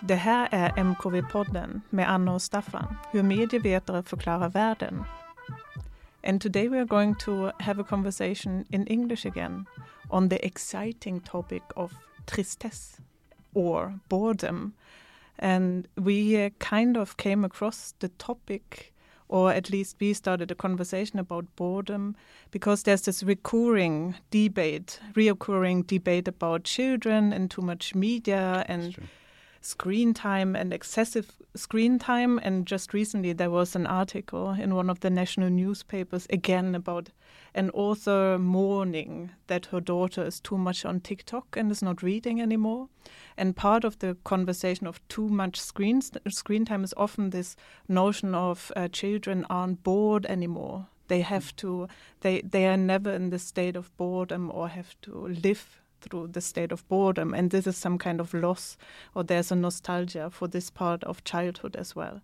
Det här är MKV-podden med Anna och Staffan, hur medievetare förklarar världen. And today we are going to have a conversation in English again on the exciting topic of tristesse or boredom. And we kind of came across the topic, or at least we started a conversation about boredom because there's this recurring debate, reoccurring debate about children and too much media and screen time and excessive screen time. And just recently, there was an article in one of the national newspapers again about an author mourning that her daughter is too much on TikTok and is not reading anymore. And part of the conversation of too much screen screen time is often this notion of uh, children aren't bored anymore. They have to. They they are never in the state of boredom or have to live through the state of boredom. And this is some kind of loss, or there's a nostalgia for this part of childhood as well.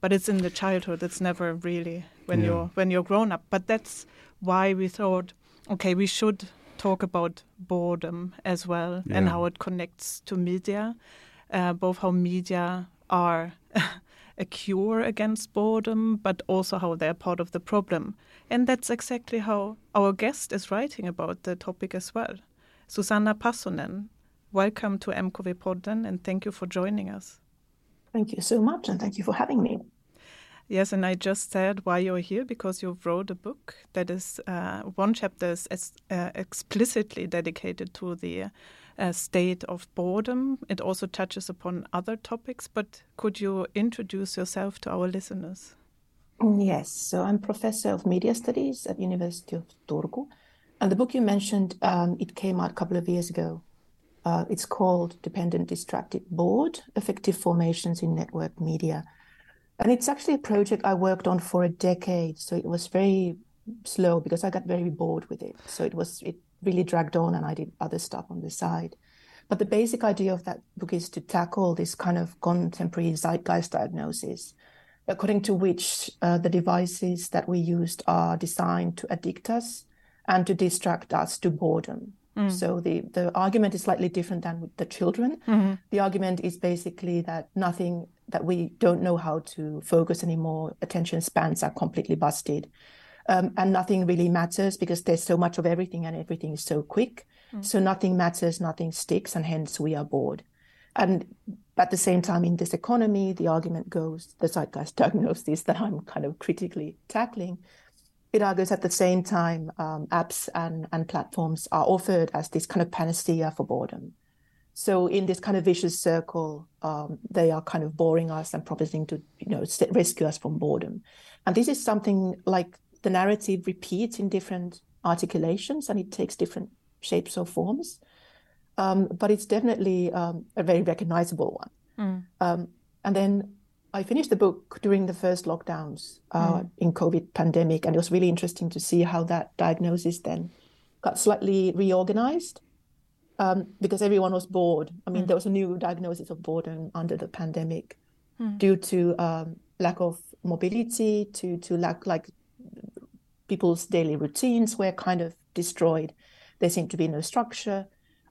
But it's in the childhood. It's never really when Yeah. you're when you're grown up. But that's why we thought, okay, we should talk about boredom as well and how it connects to media, uh, both how media are a cure against boredom, but also how they're part of the problem. And that's exactly how our guest is writing about the topic as well. Susanna Paasonen, welcome to MKV Podden and thank you for joining us. Thank you so much, and thank you for having me. Yes, and I just said why you're here because you wrote a book that is uh, one chapter is uh, explicitly dedicated to the uh, state of boredom. It also touches upon other topics, but could you introduce yourself to our listeners? Yes, so I'm professor of media studies at University of Turku, and the book you mentioned um, it came out a couple of years ago. Uh, it's called "Dependent, Distracted, Bored: Affective Formations in Network Media," and it's actually a project I worked on for a decade. So it was very slow because I got very bored with it. So it was it really dragged on, and I did other stuff on the side. But the basic idea of that book is to tackle this kind of contemporary zeitgeist diagnosis, according to which uh, the devices that we used are designed to addict us and to distract us to boredom. Mm. So the, the argument is slightly different than with the children. Mm-hmm. The argument is basically that nothing that we don't know how to focus anymore, attention spans are completely busted. Um, and nothing really matters because there's so much of everything and everything is so quick. Mm. So nothing matters, nothing sticks, and hence we are bored. And at the same time, in this economy, the argument goes, the zeitgeist diagnosis that I'm kind of critically tackling, it argues at the same time, um, apps and, and platforms are offered as this kind of panacea for boredom. So in this kind of vicious circle, um, they are kind of boring us and promising to, you know, rescue us from boredom. And this is something like the narrative repeats in different articulations and it takes different shapes or forms. Um, but it's definitely um, a very recognizable one. Um, and then I finished the book during the first lockdowns uh, in COVID pandemic, and it was really interesting to see how that diagnosis then got slightly reorganized um, because everyone was bored. I mean, there was a new diagnosis of boredom under the pandemic due to um, lack of mobility, to to lack like people's daily routines were kind of destroyed. There seemed to be no structure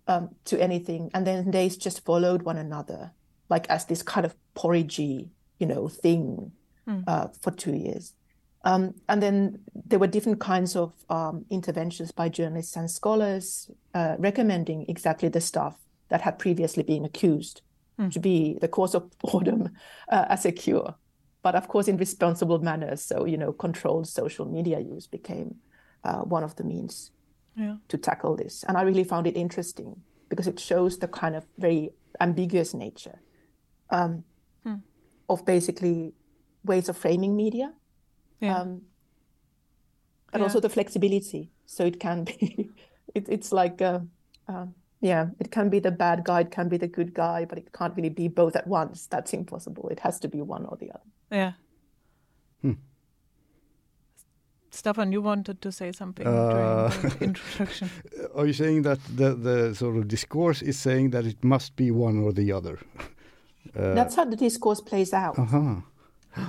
um, to anything, and then days just followed one another, like as this kind of porridgey, you know, thing uh, for two years. Um, and then there were different kinds of um, interventions by journalists and scholars uh, recommending exactly the stuff that had previously been accused to be the cause of boredom uh, as a cure. But of course, in responsible manners. So, you know, controlled social media use became uh, one of the means Yeah. to tackle this. And I really found it interesting because it shows the kind of very ambiguous nature um, of basically ways of framing media Yeah. um, and Yeah. also the flexibility. So it can be, it, it's like, uh, um, yeah, it can be the bad guy, it can be the good guy, but it can't really be both at once. That's impossible. It has to be one or the other. Yeah. Staffan, you wanted to say something during the introduction. Are you saying that the, the sort of discourse is saying that it must be one or the other? That's how the discourse plays out. Uh-huh.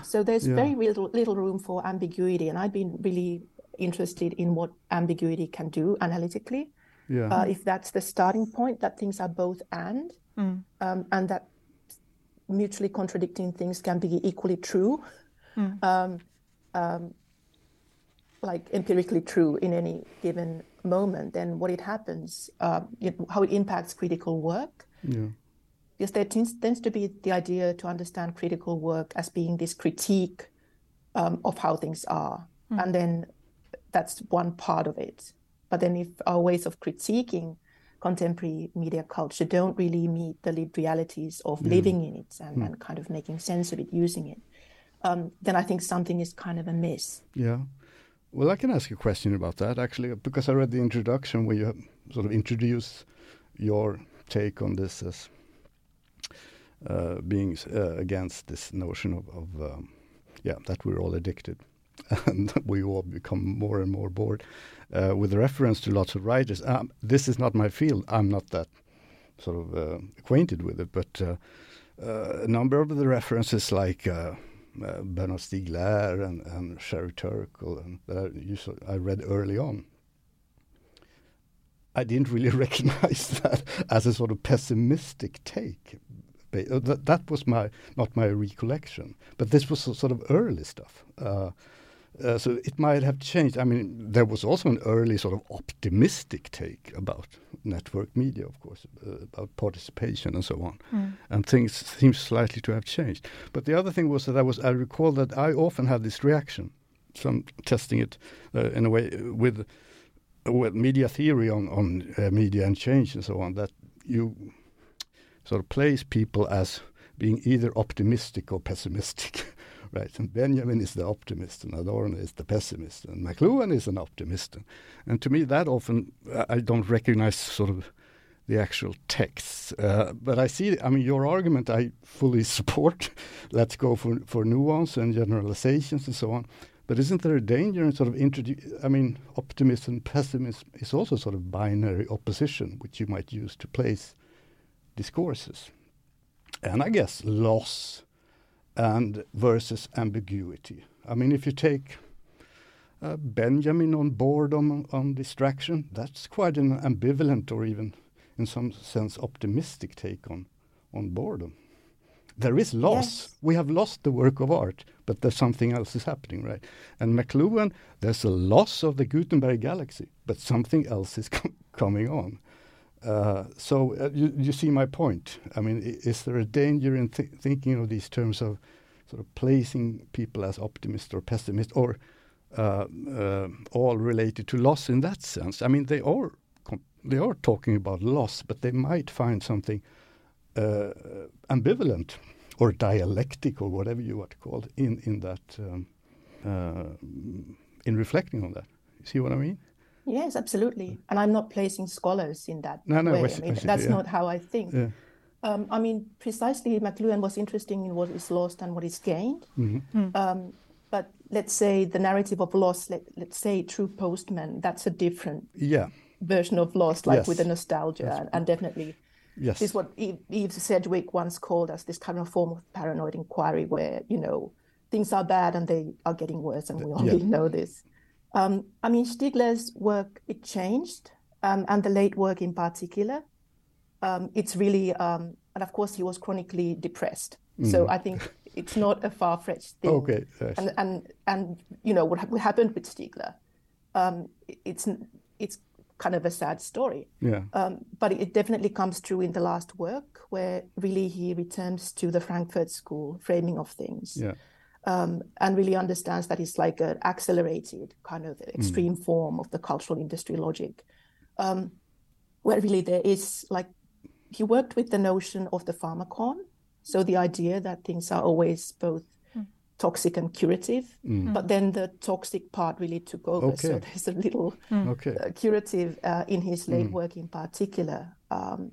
So there's Yeah. very little, little room for ambiguity. And I've been really interested in what ambiguity can do analytically. Yeah. Uh, if that's the starting point, that things are both and, Mm. um, and that mutually contradicting things can be equally true, um, um, like empirically true in any given moment, then what it happens, uh, it, how it impacts critical work. yeah. Yes, there tends, tends to be the idea to understand critical work as being this critique um, of how things are. And then that's one part of it. But then if our ways of critiquing contemporary media culture don't really meet the lived realities of living in it and, and kind of making sense of it, using it, um, then I think something is kind of amiss. Yeah. Well, I can ask a question about that actually, because I read the introduction where you sort of introduce your take on this as uh, being uh, against this notion of, of um, yeah, that we're all addicted and we all become more and more bored. Uh, with reference to lots of writers, um, this is not my field. I'm not that sort of uh, acquainted with it, but a number of the references like uh, Bernard Stiegler and, and Sherry Turkle and that I, I read early on. I didn't really recognize that as a sort of pessimistic take. Ba- uh, That, that was my not my recollection, but this was so- sort of early stuff. Uh, uh, so it might have changed. I mean, there was also an early sort of optimistic take about network media, of course, uh, about participation and so on, and things seem slightly to have changed. But the other thing was that I was I recall that I often had this reaction, some testing it uh, in a way uh, with with media theory on on uh, media and change and so on that you sort of place people as being either optimistic or pessimistic. Right, and Benjamin is the optimist, and Adorno is the pessimist, and McLuhan is an optimist, and, to me that often I don't recognize sort of the actual texts, uh, but I see. I mean, your argument I fully support. Let's go for for nuance and generalizations and so on. But isn't there a danger in sort of introduce? I mean, optimism pessimism is also sort of binary opposition, which you might use to place discourses, and I guess loss and versus ambiguity. I mean, if you take uh, Benjamin on boredom on distraction, that's quite an ambivalent or even, in some sense, optimistic take on on boredom. There is loss. Yes. We have lost the work of art, but there's something else is happening, right? And McLuhan, there's a loss of the Gutenberg galaxy, but something else is com- coming on. Uh, so uh, you, you see my point. I mean, is there a danger in th- thinking of these terms of sort of placing people as optimist or pessimist, or uh, uh, all related to loss in that sense? I mean, they are they are talking about loss, but they might find something uh, ambivalent or dialectic or whatever you want to call it in in that um, in reflecting on that. You see what I mean? Yes, absolutely. And I'm not placing scholars in that No, no, way. I I see- I mean, that's yeah. not how I think. Yeah. Um, I mean, precisely, McLuhan was interesting in what is lost and what is gained. Mm-hmm. Um, but let's say the narrative of loss, let, let's say True Postman, that's a different Yeah. version of loss, like with the nostalgia. And, and definitely, Yes. this is what Eve, Eve Sedgwick once called as this kind of form of paranoid inquiry where, you know, things are bad and they are getting worse, and we all yeah. know this. Um, I mean, Stiegler's work, it changed, um, and the late work in particular. Um, it's really, um, and of course, he was chronically depressed. So I think it's not a far fetched thing. Mm. Okay, yes. And, and, and, you know, what, what happened with Stiegler, um, it's, it's kind of a sad story. yeah. Um, but it definitely comes true in the last work, where really he returns to the Frankfurt School framing of things, yeah. Um, and really understands that it's like an accelerated kind of extreme form of the cultural industry logic, um, where really there is like he worked with the notion of the pharmacon, so the idea that things are always both toxic and curative, but then the toxic part really took over. So there's a little Okay. uh, curative uh, in his late work in particular. Um,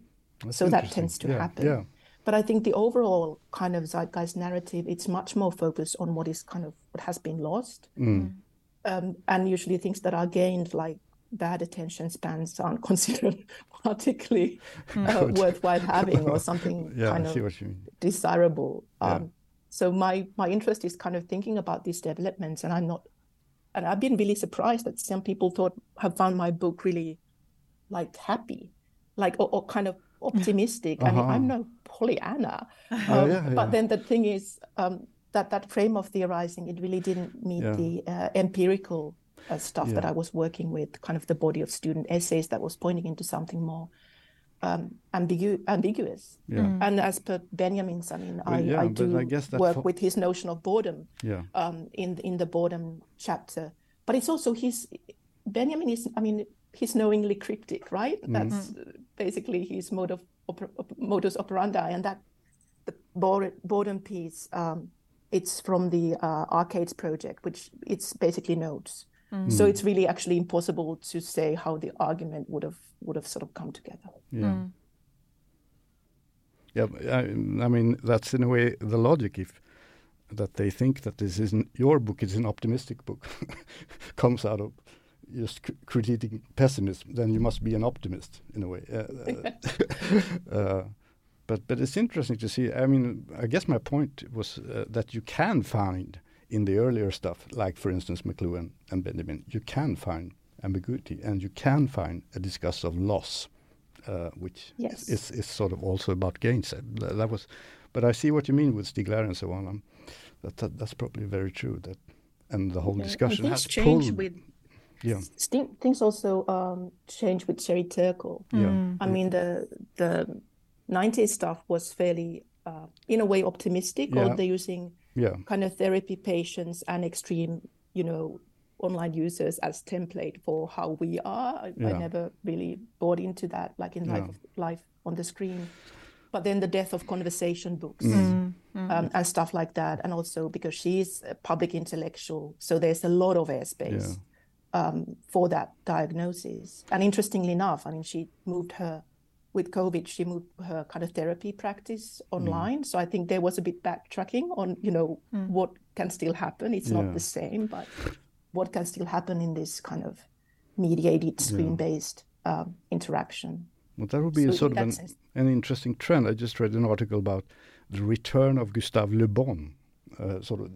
so that tends to Yeah, happen. Yeah. But I think the overall kind of zeitgeist narrative, it's much more focused on what is kind of what has been lost. Mm. Um, and usually things that are gained, like bad attention spans, aren't considered particularly uh, worthwhile having or something Yeah. kind I see of what you mean. desirable. Yeah. Um, so my my interest is kind of thinking about these developments, and I'm not and I've been really surprised that some people thought have found my book really like happy, like or, or kind of optimistic. Uh-huh. I mean, I'm no Pollyanna, um, oh, yeah, yeah. but then the thing is um, that that frame of theorizing it really didn't meet yeah. the uh, empirical uh, stuff that I was working with, kind of the body of student essays that was pointing into something more um, ambigu- ambiguous. Yeah. Mm. And as per Benjamin's, I mean, I, yeah, I do I work fo- with his notion of boredom yeah. um, in in the boredom chapter. But it's also his Benjamin is, I mean, he's knowingly cryptic, right? Mm. That's mm. basically his mode of oper- modus operandi, and that the boredom piece. Um, it's from the uh, Arcades project, which it's basically notes. Mm. So it's really actually impossible to say how the argument would have would have sort of come together. Yeah. Mm. Yeah, I, I, mean that's in a way the logic if that they think that this isn't your book is an optimistic book comes out of just critiquing pessimism then you must be an optimist in a way uh, uh, uh, but but it's interesting to see i mean i guess my point was uh, that you can find in the earlier stuff like for instance mcluhan and benjamin you can find ambiguity, and you can find a discuss of loss, uh, which yes. is, is sort of also about gains. That, that, was, but I see what you mean with Stieg and so on. Um, that, that, that's probably very true. That and the whole yeah, discussion has changed pulled, with. Yeah. things also um, changed with Sherry Turkle. Yeah. Mm. I mean the the 90s stuff was fairly, uh, in a way, optimistic. Yeah. Or they're using yeah. kind of therapy patients and extreme, you know, online users as template for how we are. I, yeah. I never really bought into that, like in life, life on the screen. But then the death of conversation books mm. mm. um, and stuff like that, and also because she's a public intellectual, so there's a lot of airspace yeah. Um, for that diagnosis. And interestingly enough, I mean, she moved her with COVID, she moved her kind of therapy practice mm. online. Mm. So I think there was a bit backtracking on, you know, mm. what can still happen. It's yeah. not the same, but what can still happen in this kind of mediated screen-based yeah. Um, interaction. Well, that would be so sort of an, an, interesting trend. I just read an article about the return of Gustave Le Bon, uh, sort of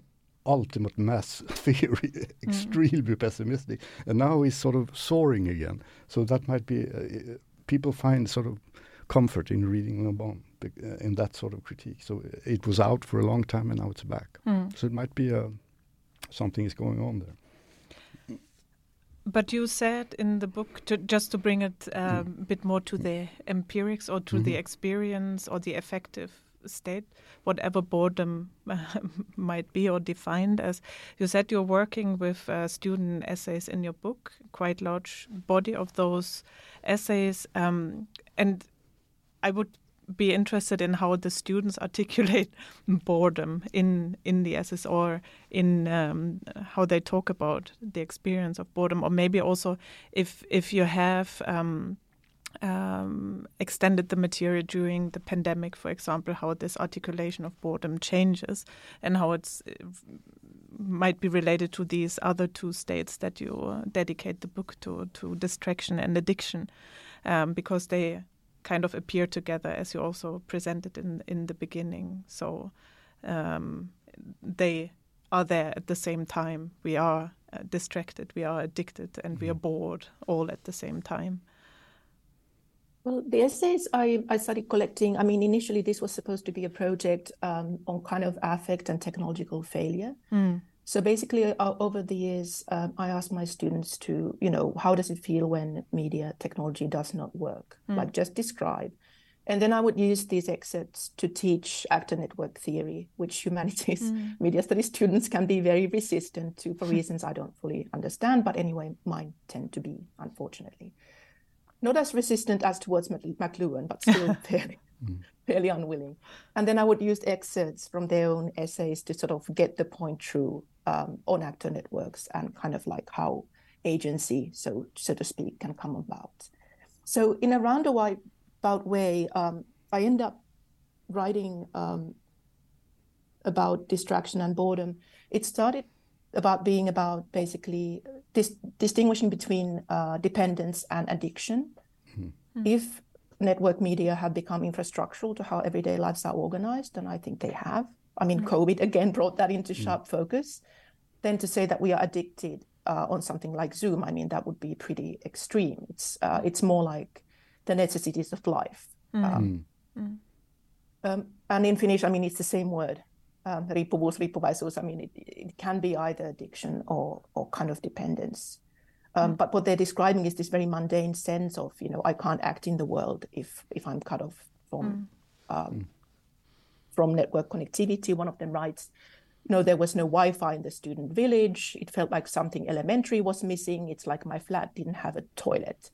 ultimate mass theory, extremely mm. pessimistic, and now he's sort of soaring again. So that might be uh, people find sort of comfort in reading Le Bon uh, in that sort of critique. So uh, it was out for a long time, and now it's back. Mm. So it might be uh, something is going on there. But you said in the book, to, just to bring it um, a mm. bit more to the empirics or to mm -hmm. the mm-hmm. experience or the affective state, whatever boredom might be or defined as. You said you're working with uh, student essays in your book, quite large body of those essays, um, and I would be interested in how the students articulate boredom in in the essays or in um, how they talk about the experience of boredom, or maybe also if if you have um, um, extended the material during the pandemic, for example, how this articulation of boredom changes and how it's might be related to these other two states that you uh, dedicate the book to, to distraction and addiction, um, because they kind of appear together as you also presented in in the beginning. So um, they are there at the same time. We are uh, distracted, we are addicted, and mm-hmm. we are mm-hmm. bored all at the same time. Well, the essays I, I started collecting, I mean, initially this was supposed to be a project um, on kind of affect and technological failure. Mm. So basically, uh, over the years, um, I asked my students to, you know, how does it feel when media technology does not work? Mm. Like just describe. And then I would use these excerpts to teach actor network theory, which humanities mm. media studies students can be very resistant to for reasons I don't fully understand. But anyway, mine tend to be, unfortunately. Not as resistant as towards McLuhan, but still fairly, mm. fairly unwilling. And then I would use excerpts from their own essays to sort of get the point through um, on actor networks and kind of like how agency, so so to speak, can come about. So in a roundabout way, um, I end up writing um, about distraction and boredom. It started about being about basically dis- distinguishing between uh, dependence and addiction. Mm-hmm. If network media have become infrastructural to how everyday lives are organized, and I think they have. I mean, mm-hmm. COVID again brought that into mm. sharp mm. focus. Then to say that we are addicted uh, on something like Zoom, I mean, that would be pretty extreme. It's uh, it's more like the necessities of life. Mm. Um, um, and in Finnish, I mean, it's the same word. Um, riippuvuus, riippuvaisuus. I mean, it, it can be either addiction or or kind of dependence. Um, But what they're describing is this very mundane sense of, you know, I can't act in the world if if I'm cut off from um, from network connectivity. One of them writes, you know, there was no Wi-Fi in the student village. It felt like something elementary was missing. It's like my flat didn't have a toilet,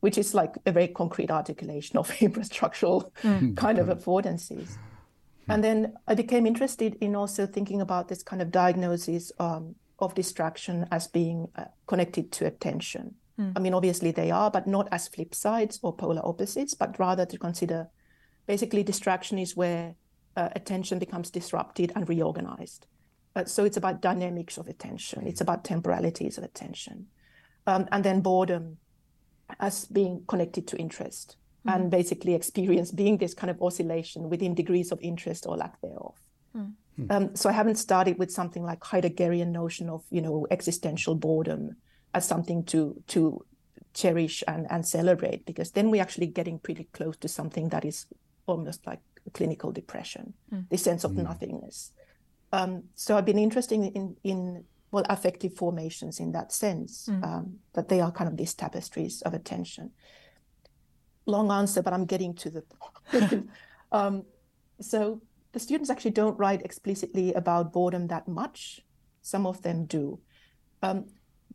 which is like a very concrete articulation of infrastructural kind of affordances. And then I became interested in also thinking about this kind of diagnosis um, of distraction as being uh, connected to attention. I mean, obviously they are, but not as flip sides or polar opposites, but rather to consider basically distraction is where uh, attention becomes disrupted and reorganized. Uh, so it's about dynamics of attention, it's about temporalities of attention. Um, and then boredom as being connected to interest and basically experience being this kind of oscillation within degrees of interest or lack thereof. Um, so I haven't started with something like Heideggerian notion of you know existential boredom as something to to cherish and, and celebrate because then we're actually getting pretty close to something that is almost like clinical depression, the sense of nothingness. Um, so I've been interested in in well affective formations in that sense um, that they are kind of these tapestries of attention. Long answer, but I'm getting to the point. um, so the students actually don't write explicitly about boredom that much. Some of them do. Um,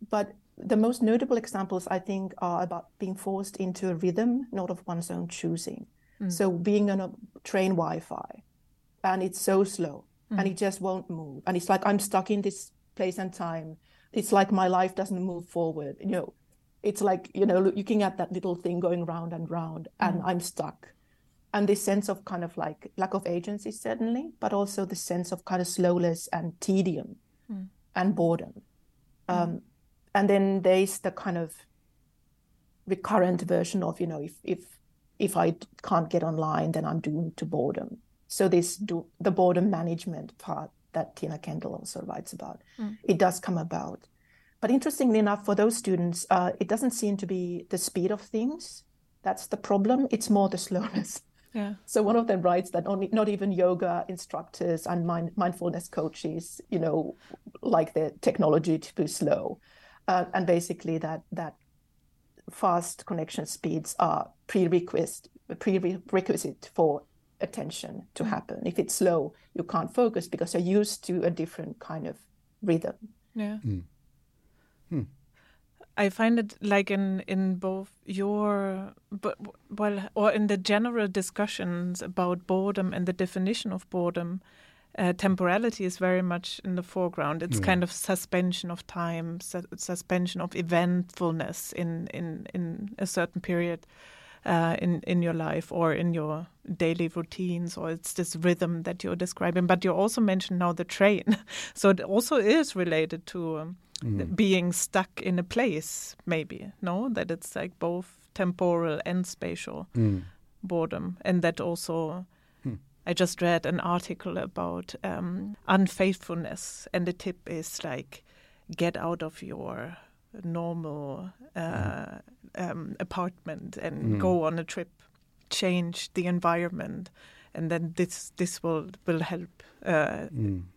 but the most notable examples, I think, are about being forced into a rhythm, not of one's own choosing. So being on a train Wi-Fi, and it's so slow, and it just won't move, and it's like I'm stuck in this place and time. It's like my life doesn't move forward. You know, it's like you know looking at that little thing going round and round, and mm. I'm stuck. And this sense of kind of like lack of agency, certainly, but also the sense of kind of slowness and tedium mm. and boredom. Mm. Um, and then there's the kind of recurrent version of you know if if if I can't get online, then I'm doomed to boredom. So this do, the boredom management part that Tina Kendall also writes about, it does come about. But interestingly enough, for those students, uh, it doesn't seem to be the speed of things that's the problem. It's more the slowness. Yeah. So one of them writes that only not even yoga instructors and mind, mindfulness coaches, you know, like the technology to be slow, uh, and basically that that fast connection speeds are prerequisite prerequisite for attention to happen. If it's slow, you can't focus because you're used to a different kind of rhythm. Yeah. I find it like in in both your but well or in the general discussions about boredom and the definition of boredom, uh, temporality is very much in the foreground. It's kind of suspension of time, su- suspension of eventfulness in in in a certain period. Uh, in in your life or in your daily routines, or it's this rhythm that you're describing. But you also mentioned now the train, so it also is related to um, being stuck in a place. Maybe no, that it's like both temporal and spatial boredom, and that also. I just read an article about um, unfaithfulness, and the tip is like get out of your normal uh, um, apartment and go on a trip, change the environment, and then this this will will help uh,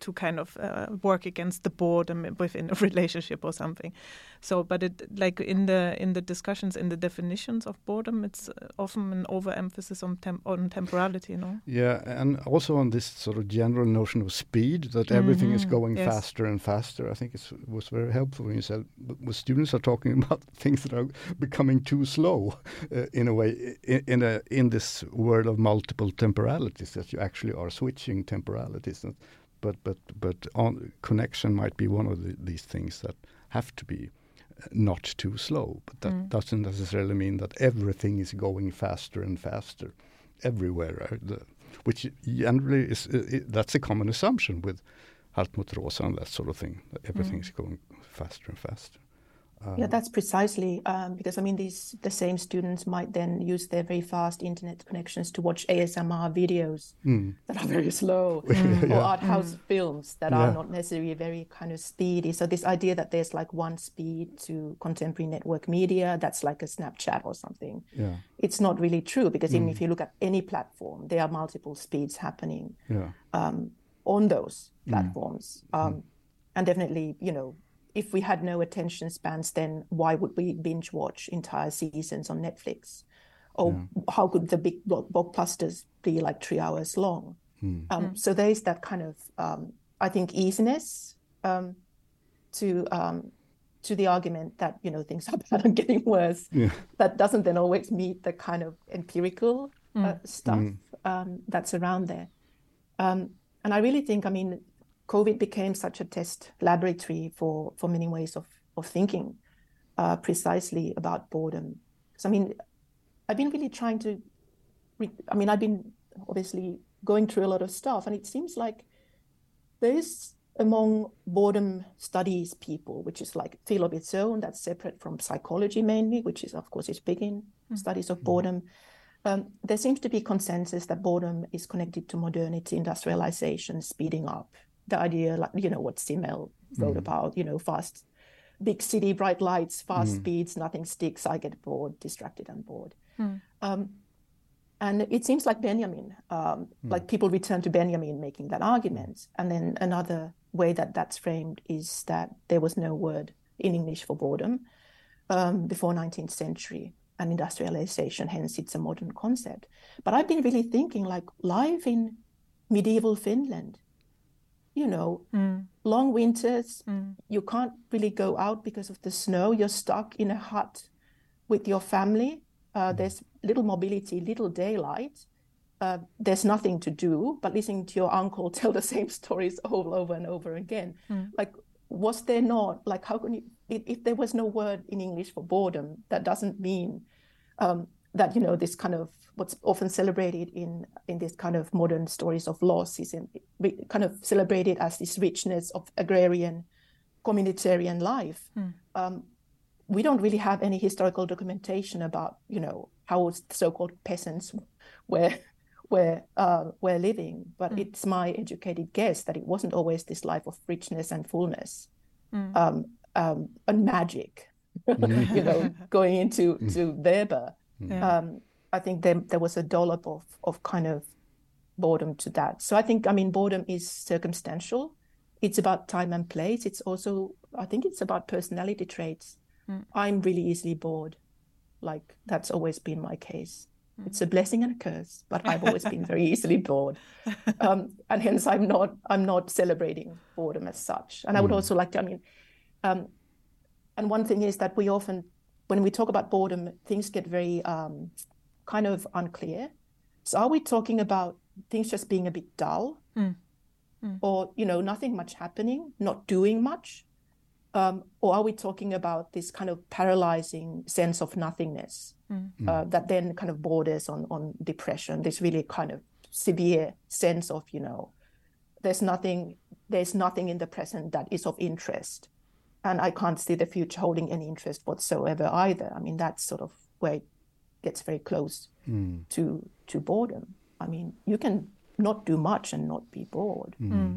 to kind of uh, work against the boredom within a relationship or something. So, but it like in the in the discussions in the definitions of boredom, it's uh, often an overemphasis on tem- on temporality. No. Yeah, and also on this sort of general notion of speed, that everything is Mhm, going yes. faster and faster. I think it was very helpful when you said "But- but students are talking about things that are becoming too slow uh, in a way, in, in a in this world of multiple temporalities that you actually are switching temporalities. But but but on, connection might be one of the, these things that have to be uh, not too slow. But that Mm. doesn't necessarily mean that everything is going faster and faster everywhere. right? The- which generally is uh, i that's a common assumption with Hartmut Rosa and that sort of thing. That everything is going faster and faster. Yeah, that's precisely um, because I mean these the same students might then use their very fast internet connections to watch ASMR videos Mm. that are very slow Yeah. or art house films that are not necessarily very kind of speedy. So this idea that there's like one speed to contemporary network media that's like a Snapchat or something, Yeah. it's not really true because even Mm. if you look at any platform, there are multiple speeds happening Yeah. um, on those Mm. platforms. Um, and definitely, you know, if we had no attention spans, then why would we binge watch entire seasons on Netflix? Or how could the big blockbusters be like three hours long? Mm. Um, So there is that kind of, um, I think, easiness um, to um, to the argument that you know things are bad and getting worse. Yeah. That doesn't then always meet the kind of empirical uh, stuff Mm. um, that's around there. Um, and I really think, I mean, COVID became such a test laboratory for for many ways of of thinking, uh, precisely about boredom. So I mean, I've been really trying to. Re- I mean, I've been obviously going through a lot of stuff, and it seems like there is among boredom studies people, which is like a field of its own, that's separate from psychology mainly, which is of course is big in studies of boredom. Um, there seems to be consensus that boredom is connected to modernity, industrialization, speeding up. The idea, like you know, what Simmel wrote about, you know, fast, big city, bright lights, fast speeds, nothing sticks. I get bored, distracted, and bored. Um, and it seems like Benjamin, um, like people return to Benjamin making that argument. And then another way that that's framed is that there was no word in English for boredom um, before 19th century and industrialization, hence it's a modern concept. But I've been really thinking like life in medieval Finland, you know, long winters, you can't really go out because of the snow. You're stuck in a hut with your family. Uh, there's little mobility, little daylight. Uh, there's nothing to do but listening to your uncle tell the same stories all over and over again. Like, was there not like how can you? If, if there was no word in English for boredom, that doesn't mean um, that you know this kind of what's often celebrated in in this kind of modern stories of loss is in, kind of celebrated as this richness of agrarian communitarian life. Um, we don't really have any historical documentation about you know how so-called peasants were were uh, were living, but it's my educated guess that it wasn't always this life of richness and fullness um, um, and magic. you know, going into to Weber, Yeah. I think there there was a dollop of of kind of boredom to that. So I think I mean boredom is circumstantial. It's about time and place. It's also I think it's about personality traits. I'm really easily bored. Like that's always been my case. It's a blessing and a curse, but I've always been very easily bored, um, and hence I'm not I'm not celebrating boredom as such. And I would also like to I mean, um, and one thing is that we often when we talk about boredom, things get very um, kind of unclear. So are we talking about things just being a bit dull, or you know nothing much happening, not doing much, um, or are we talking about this kind of paralyzing sense of nothingness uh, that then kind of borders on on depression? This really kind of severe sense of you know there's nothing there's nothing in the present that is of interest. And i can't see the future holding any interest whatsoever either. I mean that's sort of where it gets very close hmm. to to boredom. I mean you can not do much and not be bored. Hmm. Hmm.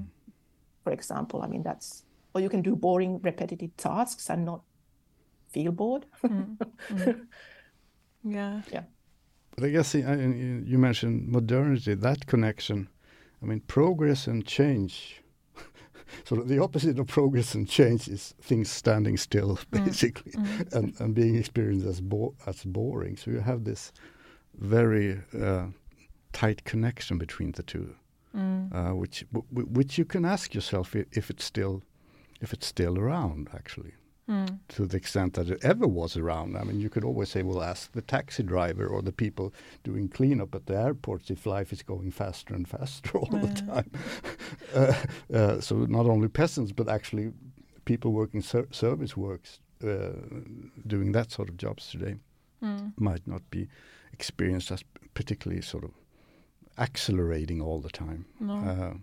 For example i mean that's or you can do boring repetitive tasks and not feel bored. Yeah. yeah. But I guess uh, you you mentioned modernity, that connection. I mean, progress and change. Sort of the opposite of progress and change is things standing still, basically, and, and being experienced as bo- as boring. So you have this very uh, tight connection between the two, uh, which w- w- which you can ask yourself if, if it's still if it's still around, actually to the extent that it ever was around. I mean, you could always say, well, ask the taxi driver or the people doing cleanup at the airports if life is going faster and faster all the time. uh, uh, so not only peasants, but actually people working ser- service works, uh, doing that sort of jobs today, might not be experienced as particularly sort of accelerating all the time. Uh,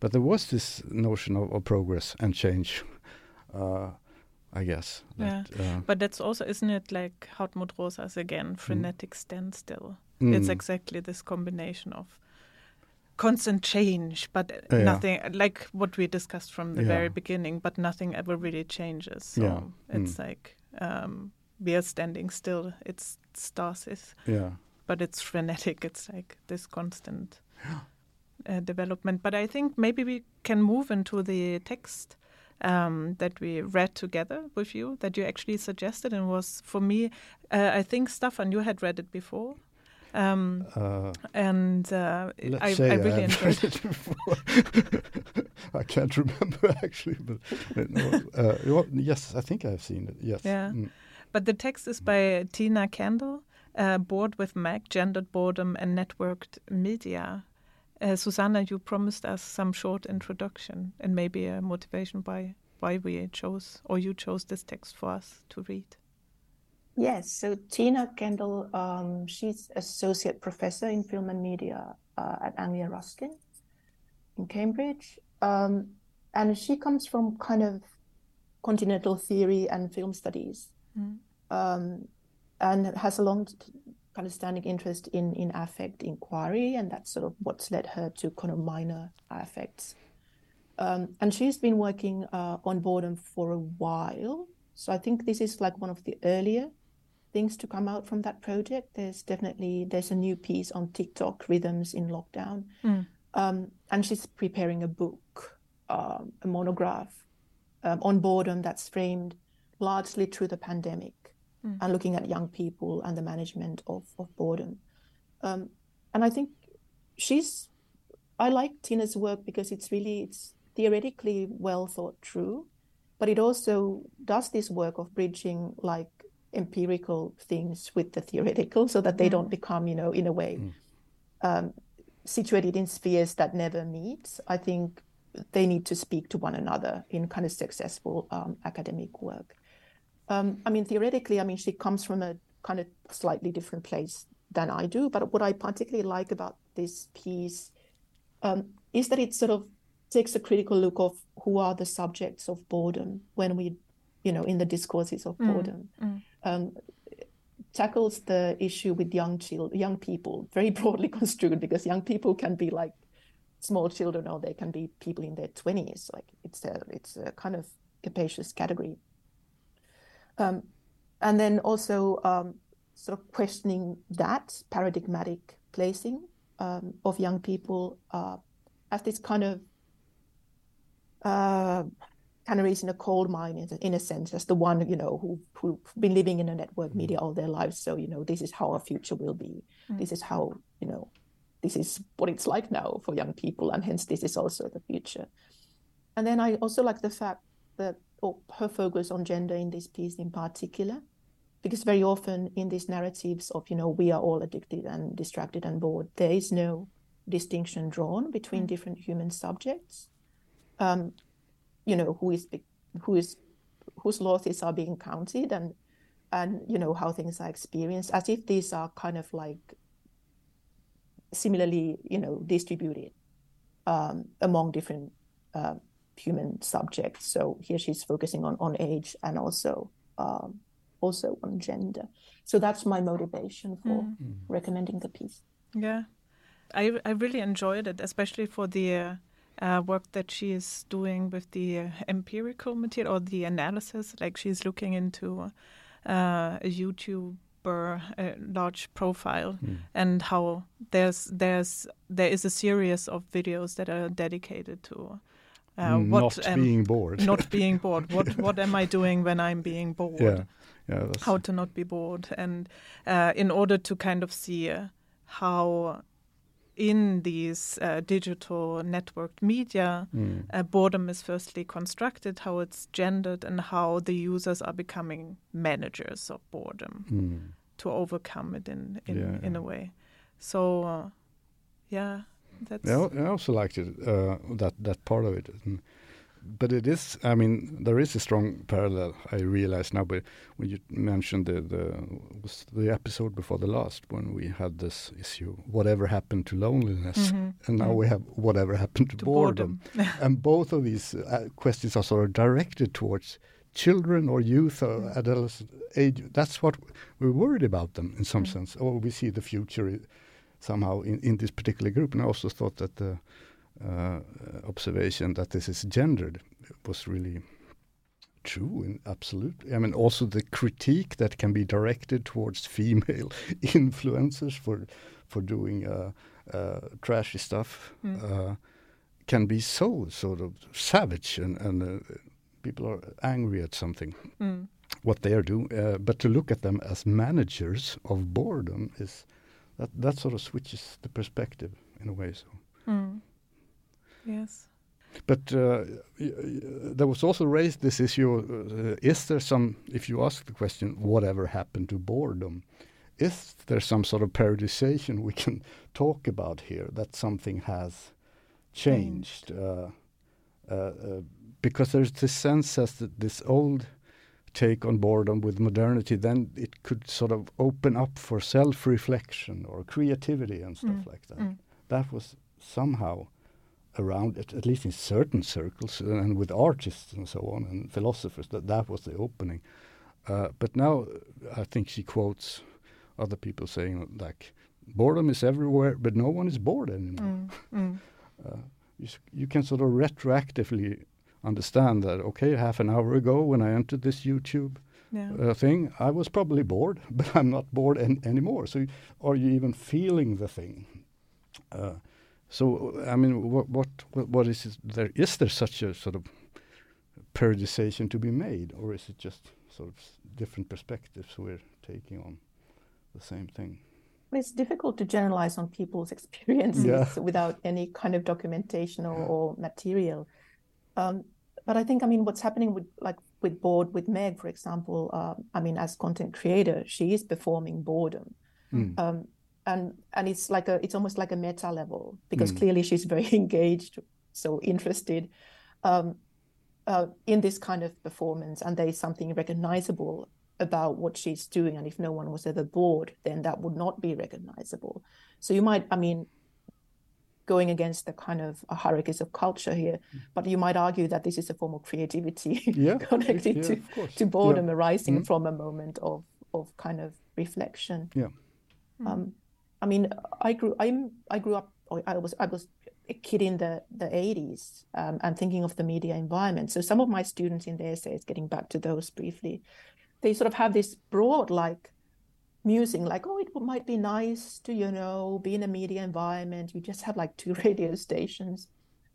but there was this notion of, of progress and change. Uh, I guess. Yeah. Uh, But that's also, isn't it like Hartmut Rosas again, frenetic standstill? mm, It's exactly this combination of constant change, but uh, Yeah. nothing like what we discussed from the Yeah. very beginning, but nothing ever really changes. So Yeah. it's Mm. like um, we are standing still. It's stasis, yeah. but it's frenetic. It's like this constant uh, development. But I think maybe we can move into the text um, that we read together with you that you actually suggested and was for me. Uh, I think Staffan, you had read it before. Um, Uh, and uh, let's I, say I really have enjoyed read it before. I can't remember actually, but uh, no, uh, yes, I think I've seen it. Yes. Yeah. Mm. But the text is by Tina Kendall, uh, Bored with Meg, Gendered Boredom and Networked Media. Uh, Susanna, you promised us some short introduction and maybe a motivation by why we chose or you chose this text for us to read. Yes, so Tina Kendall, um, she's associate professor in film and media uh, at Anglia Ruskin in Cambridge. Um, and she comes from kind of continental theory and film studies Mm. um, and has a long kind of standing interest in, in affect inquiry. And that's sort of what's led her to kind of minor affects. Um, and she's been working uh, on boredom for a while. So I think this is like one of the earlier things to come out from that project. There's definitely there's a new piece on TikTok rhythms in lockdown, Mm. um, and she's preparing a book, um, a monograph um, on boredom that's framed largely through the pandemic Mm. and looking at young people and the management of of boredom. Um, and I think she's I like Tina's work because it's really it's theoretically well thought through, but it also does this work of bridging like empirical things with the theoretical so that they Mm. don't become, you know, in a way Mm. um, situated in spheres that never meet. I think they need to speak to one another in kind of successful um, academic work. Um, I mean, theoretically, I mean, she comes from a kind of slightly different place than I do. But what I particularly like about this piece um, is that it sort of takes a critical look of who are the subjects of boredom when we, you know, in the discourses of Mm, boredom. mm. Um, tackles the issue with young children, young people, very broadly construed, because young people can be like small children or they can be people in their twenties. Like it's a it's a kind of capacious category. Um, and then also um, sort of questioning that paradigmatic placing um, of young people uh, as this kind of uh, canaries in a coal mine, in, in a sense, as the one you know who who've been living in a network media all their lives. So you know this is how our future will be. Mm. This is how you know this is what it's like now for young people, and hence this is also the future. And then I also like the fact that or her focus on gender in this piece in particular, because very often in these narratives of you know we are all addicted and distracted and bored, there is no distinction drawn between Mm. different human subjects. Um, you know who is who is whose losses are being counted and and you know how things are experienced as if these are kind of like similarly you know distributed um, among different uh, human subjects so here she's focusing on on age and also um, also on gender so that's my motivation for Mm. Mm. recommending the piece Yeah, I I really enjoyed it, especially for the uh, uh, work that she is doing with the uh, empirical material or the analysis. Like she's looking into uh, a YouTuber, a large profile, Mm. and how there's there's there is a series of videos that are dedicated to uh, what not am- being bored. not being bored. What what am I doing when I'm being bored? yeah, yeah. How to not be bored and uh, in order to kind of see uh, how in these uh, digital networked media Mm. uh, boredom is firstly constructed how it's gendered and how the users are becoming managers of boredom Mm. to overcome it in in, Yeah, in yeah. a way so uh, yeah that's Yeah, I also liked it uh, that that part of it. And- but it is, I mean, there is a strong parallel. I realize now, but when you mentioned the the was the episode before the last when we had this issue, whatever happened to loneliness, Mhm. and now Mm. we have whatever happened to, to boredom. boredom, and both of these uh, questions are sort of directed towards children or youth or Mm. adolescent age. That's what we're worried about them in some Mm. sense. Or we see the future somehow in, in this particular group. And I also thought that the uh, observation that this is gendered was really true and absolute. I mean, also the critique that can be directed towards female influencers for for doing uh, uh, trashy stuff Mm. can be so sort of savage and, and uh, people are angry at something Mm. what they are doing. Uh, but to look at them as managers of boredom is that that sort of switches the perspective in a way. So. Mm. Yes. But uh, there was also raised this issue: uh, is there some? If you ask the question, whatever happened to boredom? Is there some sort of periodization we can talk about here that something has changed? Uh, uh, uh, because there's this sense as that this old take on boredom with modernity, then it could sort of open up for self-reflection or creativity and stuff Mm, like that. mm. That was somehow around it, at least in certain circles, uh, and with artists and so on, and philosophers, that that was the opening. Uh, but now, uh, I think she quotes other people saying like, "Boredom is everywhere, but no one is bored anymore." Mm. Mm. Uh, you, you can sort of retroactively understand that. Okay, half an hour ago when I entered this YouTube Yeah. uh, thing, I was probably bored, but I'm not bored an- anymore. So, are you even feeling the thing? Uh, so, I mean, what, what, what, what is it there? Is there such a sort of periodization to be made, or is it just sort of different perspectives we're taking on the same thing? It's difficult to generalize on people's experiences Yeah. without any kind of documentation or, or material. Um, but I think, I mean, what's happening with like with Bored with Meg, for example, uh, I mean, as content creator, she is performing boredom. Mm. Um, and and it's like a it's almost like a meta level because Mm. clearly she's very engaged, so interested um, uh, in this kind of performance, and there is something recognizable about what she's doing. And if no one was ever bored, then that would not be recognizable. So you might, I mean, going against the kind of hierarchies of culture here, but you might argue that this is a form of creativity Yeah, connected yeah, to of to boredom arising Mhm. from a moment of of kind of reflection. Yeah. Um, I mean, I grew I'm I grew up. I was I was a kid in the the 80s um, and thinking of the media environment. So some of my students in the essays, getting back to those briefly, they sort of have this broad like musing, like oh, it might be nice to you know be in a media environment. You just have like two radio stations,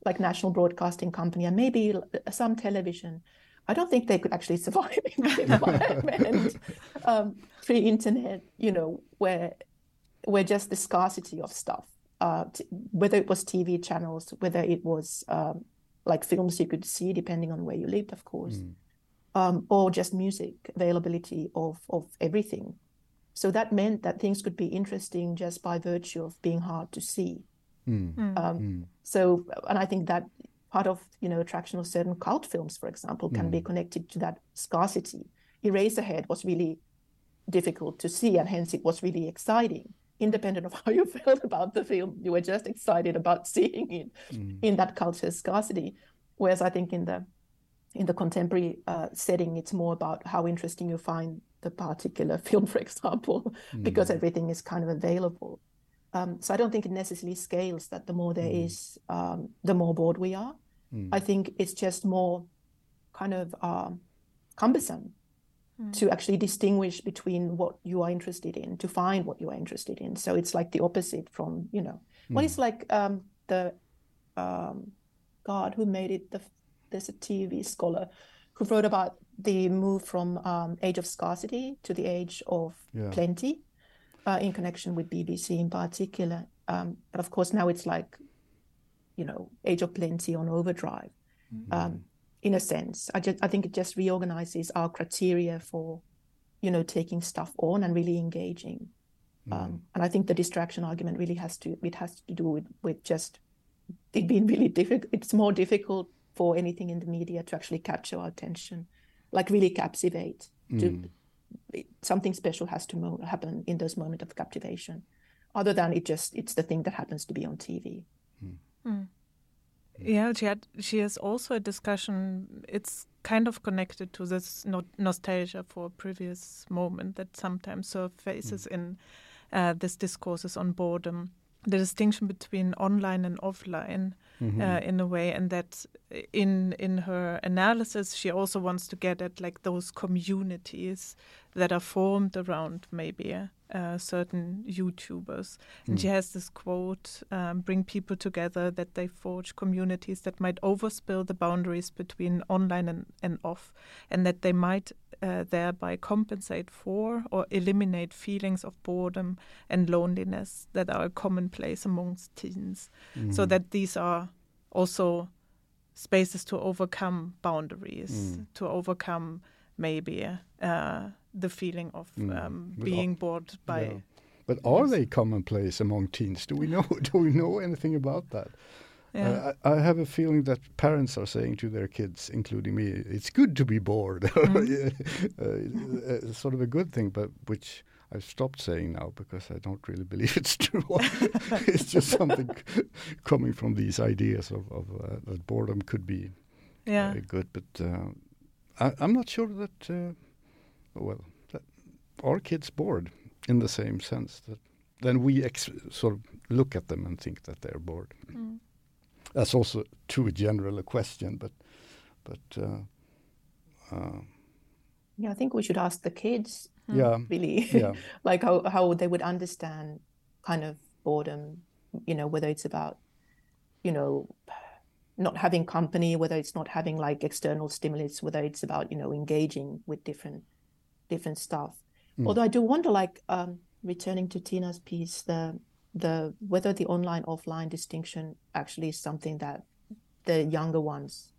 like National Broadcasting Company, and maybe some television. I don't think they could actually survive in that environment um, pre-internet, you know, where where just the scarcity of stuff, uh, t- whether it was TV channels, whether it was um, like films you could see, depending on where you lived, of course, Mm. um, or just music availability of of everything. So that meant that things could be interesting just by virtue of being hard to see. Mm. Mm. Um, Mm. so, and I think that part of you know attraction of certain cult films, for example, can be Mm. connected to that scarcity. Eraserhead was really difficult to see, and hence it was really exciting. Independent of how you felt about the film, you were just excited about seeing it Mm. in that culture's scarcity. Whereas I think in the in the contemporary uh, setting, it's more about how interesting you find the particular film, for example, because Mm. everything is kind of available. Um, so I don't think it necessarily scales that the more there Mm. is, um, the more bored we are. Mm. I think it's just more kind of um, cumbersome Mm. to actually distinguish between what you are interested in, to find what you are interested in. So it's like the opposite from, you know, well, Mm. it's like um, the, um, God, who made it? The, there's a TV scholar who wrote about the move from um, age of scarcity to the age of Yeah. plenty uh, in connection with BBC in particular. Um, but of course, now it's like, you know, age of plenty on overdrive um, in a sense. I just I think it just reorganizes our criteria for, you know, taking stuff on and really engaging. Um, and I think the distraction argument really has to it has to do with with just it being really difficult. It's more difficult for anything in the media to actually capture our attention, like really captivate. Mm. it, something special has to mo- happen in those moments of captivation, other than it just it's the thing that happens to be on TV. Mm. Yeah, she had. She has also a discussion. It's kind of connected to this no- nostalgia for a previous moment that sometimes surfaces in uh, this discourses on boredom. The distinction between online and offline, Mhm. uh, in a way, and that in in her analysis, she also wants to get at like those communities that are formed around maybe uh, certain YouTubers. And she Mm. has this quote: um, "Bring people together that they forge communities that might overspill the boundaries between online and, and off, and that they might uh, thereby compensate for or eliminate feelings of boredom and loneliness that are commonplace amongst teens." so Mhm. that these are also spaces to overcome boundaries, Mm. to overcome maybe uh, the feeling of Mm. um, being bored by. Yeah. But are they commonplace among teens? Do we know? Do we know anything about that? Yeah. Uh, I, I have a feeling that parents are saying to their kids, including me, it's good to be bored. Mhm. uh, it's sort of a good thing, but which I've stopped saying now because I don't really believe it's true. it's just something coming from these ideas of, of uh, that boredom could be yeah. very good. But uh, I, I'm not sure that, uh, well, that are kids bored in the same sense that then we ex- sort of look at them and think that they're bored. Mm. That's also too general a question, but but uh, uh, Yeah, I think we should ask the kids Mm. yeah, really, yeah, like how how they would understand kind of boredom. You know, whether it's about, you know, not having company, whether it's not having like external stimulus, whether it's about you know engaging with different different stuff. Mm. Although I do wonder, like um, returning to Tina's piece, the the whether the online offline distinction actually is something that the younger ones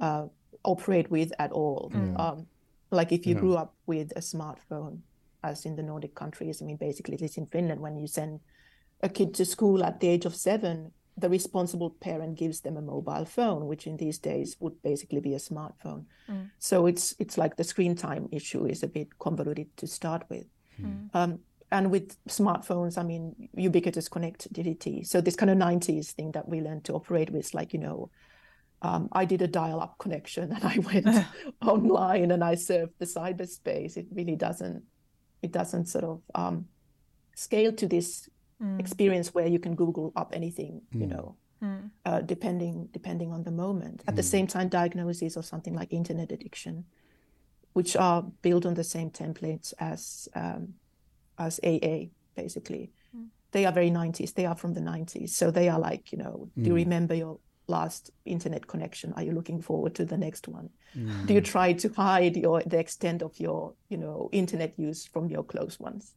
uh, operate with at all. Mm. Um, like if you Yeah. grew up with a smartphone, as in the Nordic countries, I mean, basically, at least in Finland, when you send a kid to school at the age of seven, the responsible parent gives them a mobile phone, which in these days would basically be a smartphone. Mm. So it's it's like the screen time issue is a bit convoluted to start with. Mm. Um, and with smartphones, I mean, ubiquitous connectivity. So this kind of 90s thing that we learned to operate with, like, you know, um, I did a dial-up connection and I went online and I surfed the cyberspace. It really doesn't, it doesn't sort of um, scale to this Mm. experience where you can Google up anything, you Mm. know, Mm. uh, depending depending on the moment. At the Mm. same time, diagnoses or something like internet addiction, which are built on the same templates as um, as AA, basically. Mm. They are very 90s. They are from the 90s, so they are like, you know, do you Mm. remember your last internet connection? Are you looking forward to the next one? Mm. Do you try to hide your the extent of your, you know, internet use from your close ones?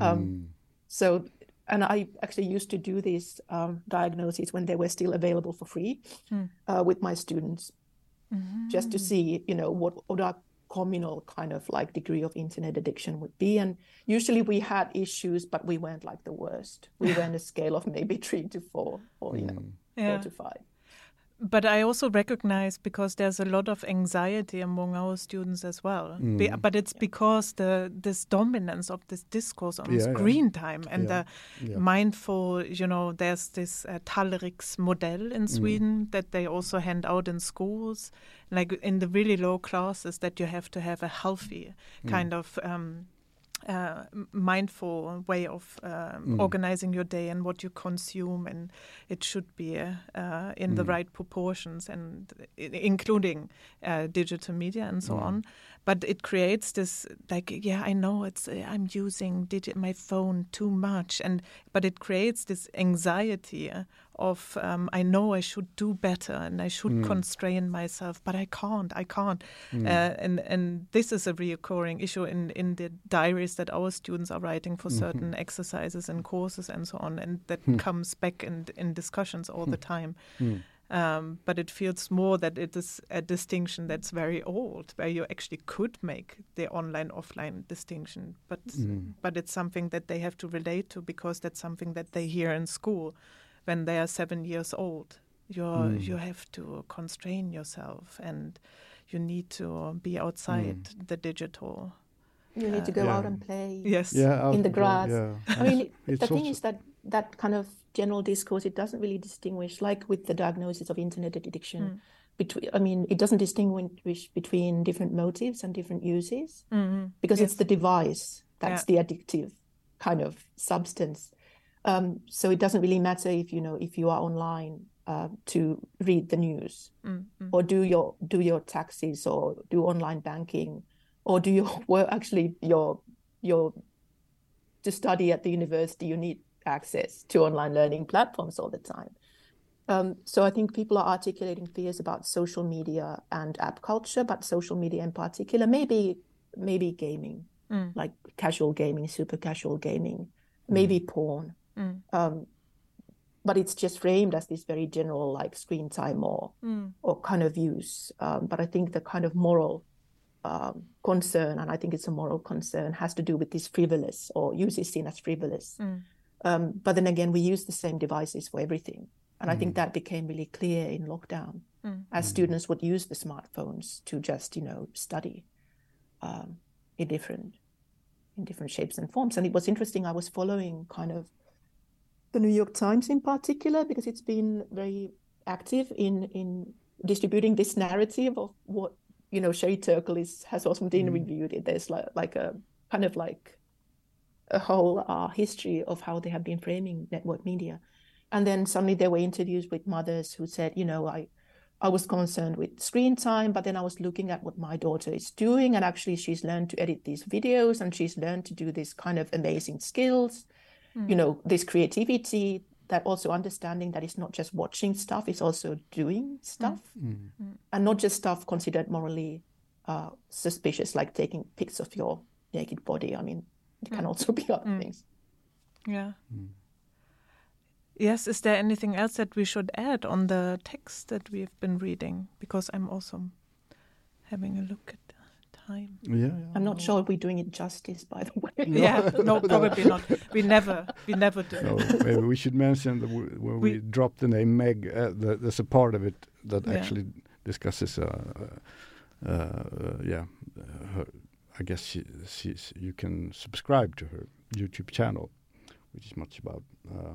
Um, Mm. so, and I actually used to do these um, diagnoses when they were still available for free Hmm. uh, with my students, just to Mm. see, you know, what, what our communal kind of like degree of internet addiction would be. And usually we had issues, but we weren't like the worst. We were on a scale of maybe three to four, or you know, Mm. Yeah. four to five. But I also recognize because there's a lot of anxiety among our students as well. Be- Mm. but it's because the this dominance of this discourse on Yeah, yeah. screen time and Yeah. the Yeah. mindful, you know, there's this uh, Tallriks model in Sweden that they also hand out in schools, like in the really low classes, that you have to have a healthy kind of. Um, uh, mindful way of um, Mm. organizing your day and what you consume, and it should be uh, in the Mm. right proportions, and including uh, digital media and so Mm. on. But it creates this like, yeah, I know it's uh, I'm using my phone too much, and but it creates this anxiety of um, I know I should do better and I should Mm. constrain myself, but I can't, I can't. Mm. Uh, and and this is a reoccurring issue in in the diaries that our students are writing for Mhm. certain exercises and courses and so on, and that Hmm. comes back in in discussions all the time. Mm. Um, but it feels more that it is a distinction that's very old, where you actually could make the online offline distinction, but Mm. but it's something that they have to relate to because that's something that they hear in school when they are seven years old. You Mm. you have to constrain yourself and you need to be outside the digital You need to go Yeah. out and play. Yes. Yeah, in the grass. Yeah. I mean, the thing is that that kind of general discourse, it doesn't really distinguish, like with the diagnosis of internet addiction, Mm. between. I mean, it doesn't distinguish between different motives and different uses Mhm. because it's the device that's Yeah. the addictive kind of substance. Um, so it doesn't really matter if you know if you are online uh, to read the news Mm, mm. or do your do your taxes or do online banking or do your work actually your your to study at the university you need access to online learning platforms all the time um, so i think people are articulating fears about social media and app culture but social media in particular maybe maybe gaming Mm. like casual gaming super casual gaming maybe porn Mm. um, but it's just framed as this very general like screen time or Mm. or kind of use. Um, but I think the kind of moral um, concern, and I think it's a moral concern, has to do with this frivolous or use is seen as frivolous. Mm. Um, but then again, we use the same devices for everything. And I think Mm. that became really clear in lockdown Mm. as Mm. students would use the smartphones to just, you know, study um, in different in different shapes and forms. And it was interesting. I was following kind of the New York Times in particular because it's been very active in in distributing this narrative of what you know Sherry Turkle is has also been Mm. reviewed it. There's like like a kind of like a whole uh, history of how they have been framing network media. And then suddenly there were interviews with mothers who said, you know, I I was concerned with screen time, but then I was looking at what my daughter is doing, and actually she's learned to edit these videos and she's learned to do this kind of amazing skills, you know, this creativity, that also understanding that it's not just watching stuff, it's also doing stuff, Mm. and not just stuff considered morally uh, suspicious, like taking pics of your naked body. I mean, it can Mm. also be other Mm. things. Yeah. Mm. Yes, is there anything else that we should add on the text that we've been reading? Because I'm also having a look at the time. Yeah, yeah. I'm not sure we're doing it justice, by the way. No. Yeah, no, probably not. We never, we never do. No, maybe we should mention that we- when we, We- drop the name Meg, uh, the, there's a part of it that Yeah. actually discusses, uh, uh, uh, yeah, uh, her, I guess she, she's, you can subscribe to her YouTube channel, which is much about uh,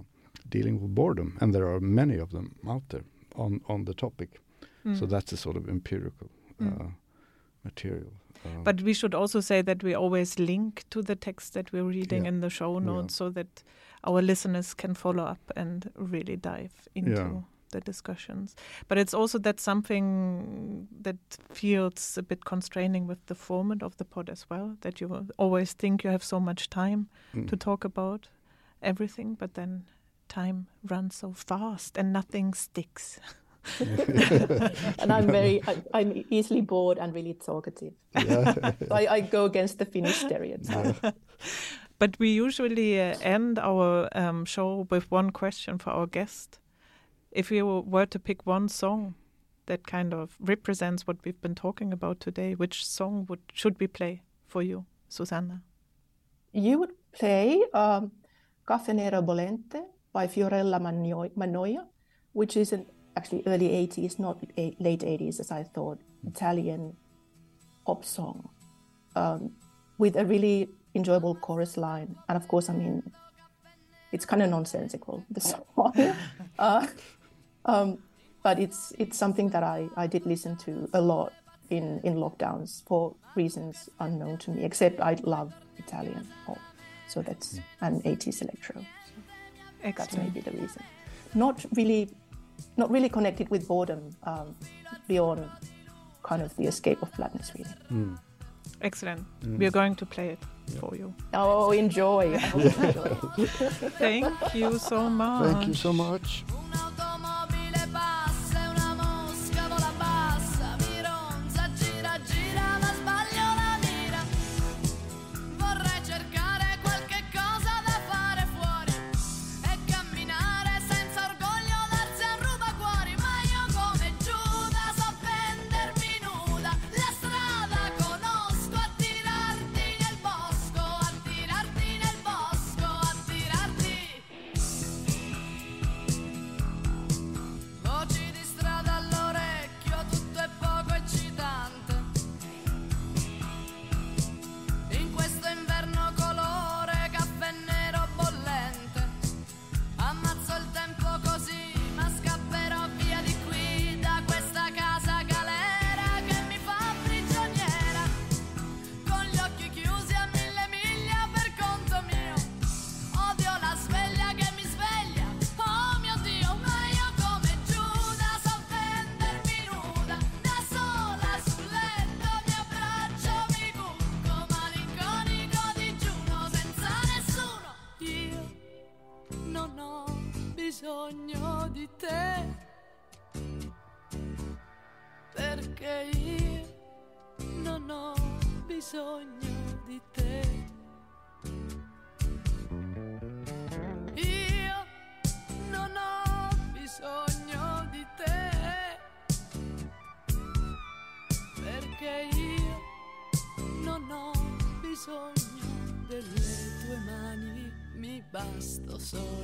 dealing with boredom, and there are many of them out there on on the topic. So Mm. that's a sort of empirical uh, Mm. material. Um, But we should also say that we always link to the text that we're reading Yeah. in the show Yeah. notes so that our listeners can follow up and really dive into Yeah. The discussions. But it's also that something that feels a bit constraining with the format of the pod as well, that you always think you have so much time mm. to talk about everything, but then time runs so fast and nothing sticks. and I'm very, I, I'm easily bored and really talkative. yeah. So I, I go against the Finnish stereotype. But we usually uh, end our um, show with one question for our guest. If you were to pick one song that kind of represents what we've been talking about today, which song would should we play for you, Susanna? You would play um, Caffè Nero Bollente by Fiorella Manno- Mannoia, which is an actually early 80s, not late 80s as I thought, Italian pop song um, with a really enjoyable chorus line. And of course, I mean, it's kind of nonsensical, the song. uh, um, but it's it's something that I, I did listen to a lot in, in lockdowns for reasons unknown to me, except I love Italian pop. So that's an 80s electro. That's Excellent. maybe the reason. Not really, not really connected with boredom um, beyond kind of the escape of flatness, really. Mm. Excellent. We are going to play it for you. Oh, enjoy. I you enjoy. Thank you so much. Thank you so much. Delle